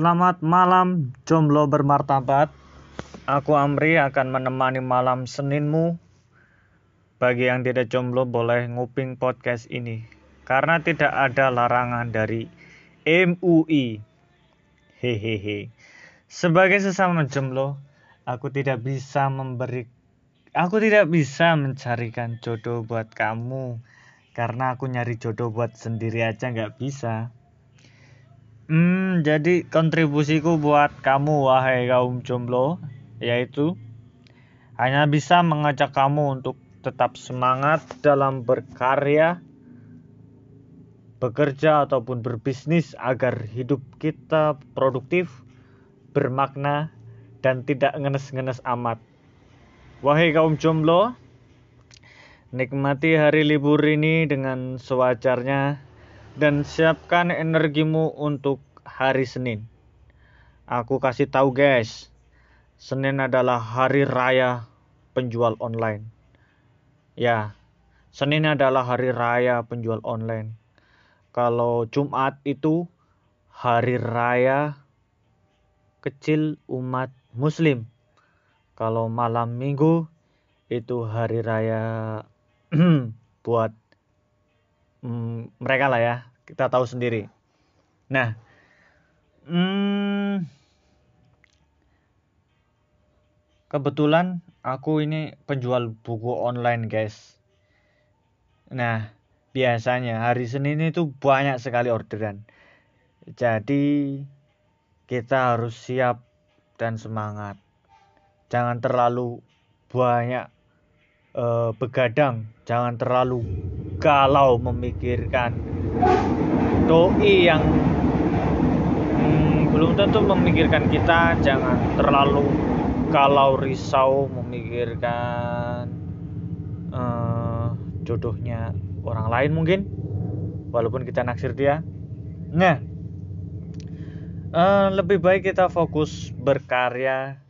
Selamat malam jomblo bermartabat. Aku Amri akan menemani malam Seninmu. Bagi yang tidak jomblo boleh nguping podcast ini karena tidak ada larangan dari MUI. Hehehe. Sebagai sesama jomblo, aku tidak bisa memberi aku tidak bisa mencarikan jodoh buat kamu karena aku nyari jodoh buat sendiri aja nggak bisa. Hmm, jadi kontribusiku buat kamu wahai kaum jomblo yaitu hanya bisa mengajak kamu untuk tetap semangat dalam berkarya, bekerja ataupun berbisnis agar hidup kita produktif, bermakna dan tidak ngenes-ngenes amat. Wahai kaum jomblo, nikmati hari libur ini dengan sewajarnya dan siapkan energimu untuk hari Senin. Aku kasih tahu guys, Senin adalah hari raya penjual online. Ya, Senin adalah hari raya penjual online. Kalau Jumat itu hari raya kecil umat muslim. Kalau malam minggu itu hari raya buat mm, mereka lah ya kita tahu sendiri nah hmm, kebetulan aku ini penjual buku online guys. Nah biasanya hari Senin itu banyak sekali orderan. Jadi kita harus siap dan semangat. Jangan terlalu banyak uh, begadang. Jangan terlalu galau memikirkan doi yang belum tentu memikirkan kita jangan terlalu galau risau memikirkan uh, jodohnya orang lain mungkin walaupun kita naksir dia nah uh, lebih baik kita fokus berkarya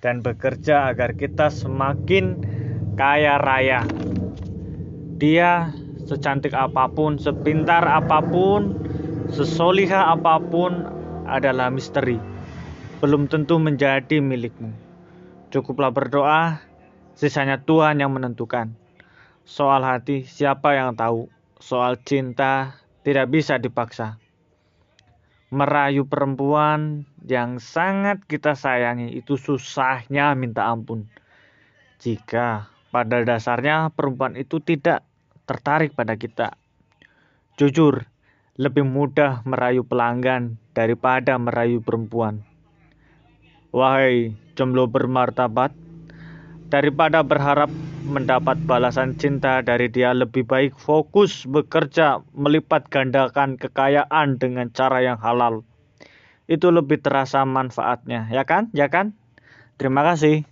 dan bekerja agar kita semakin kaya raya. Dia secantik apa pun, sepintar apa pun, sesolihah apa pun adalah misteri. Belum tentu menjadi milikmu. Cukuplah berdoa, sisanya Tuhan yang menentukan. Soal hati, siapa yang tahu? Soal cinta, tidak bisa dipaksa. Merayu perempuan yang sangat kita sayangi itu susahnya minta ampun. Jika pada dasarnya perempuan itu tidak tertarik pada kita. Jujur, lebih mudah merayu pelanggan daripada merayu perempuan. Wahai jomblo bermartabat, daripada berharap mendapat balasan cinta dari dia lebih baik fokus bekerja melipat gandakan kekayaan dengan cara yang halal. Itu lebih terasa manfaatnya, ya kan? Ya kan? Terima kasih.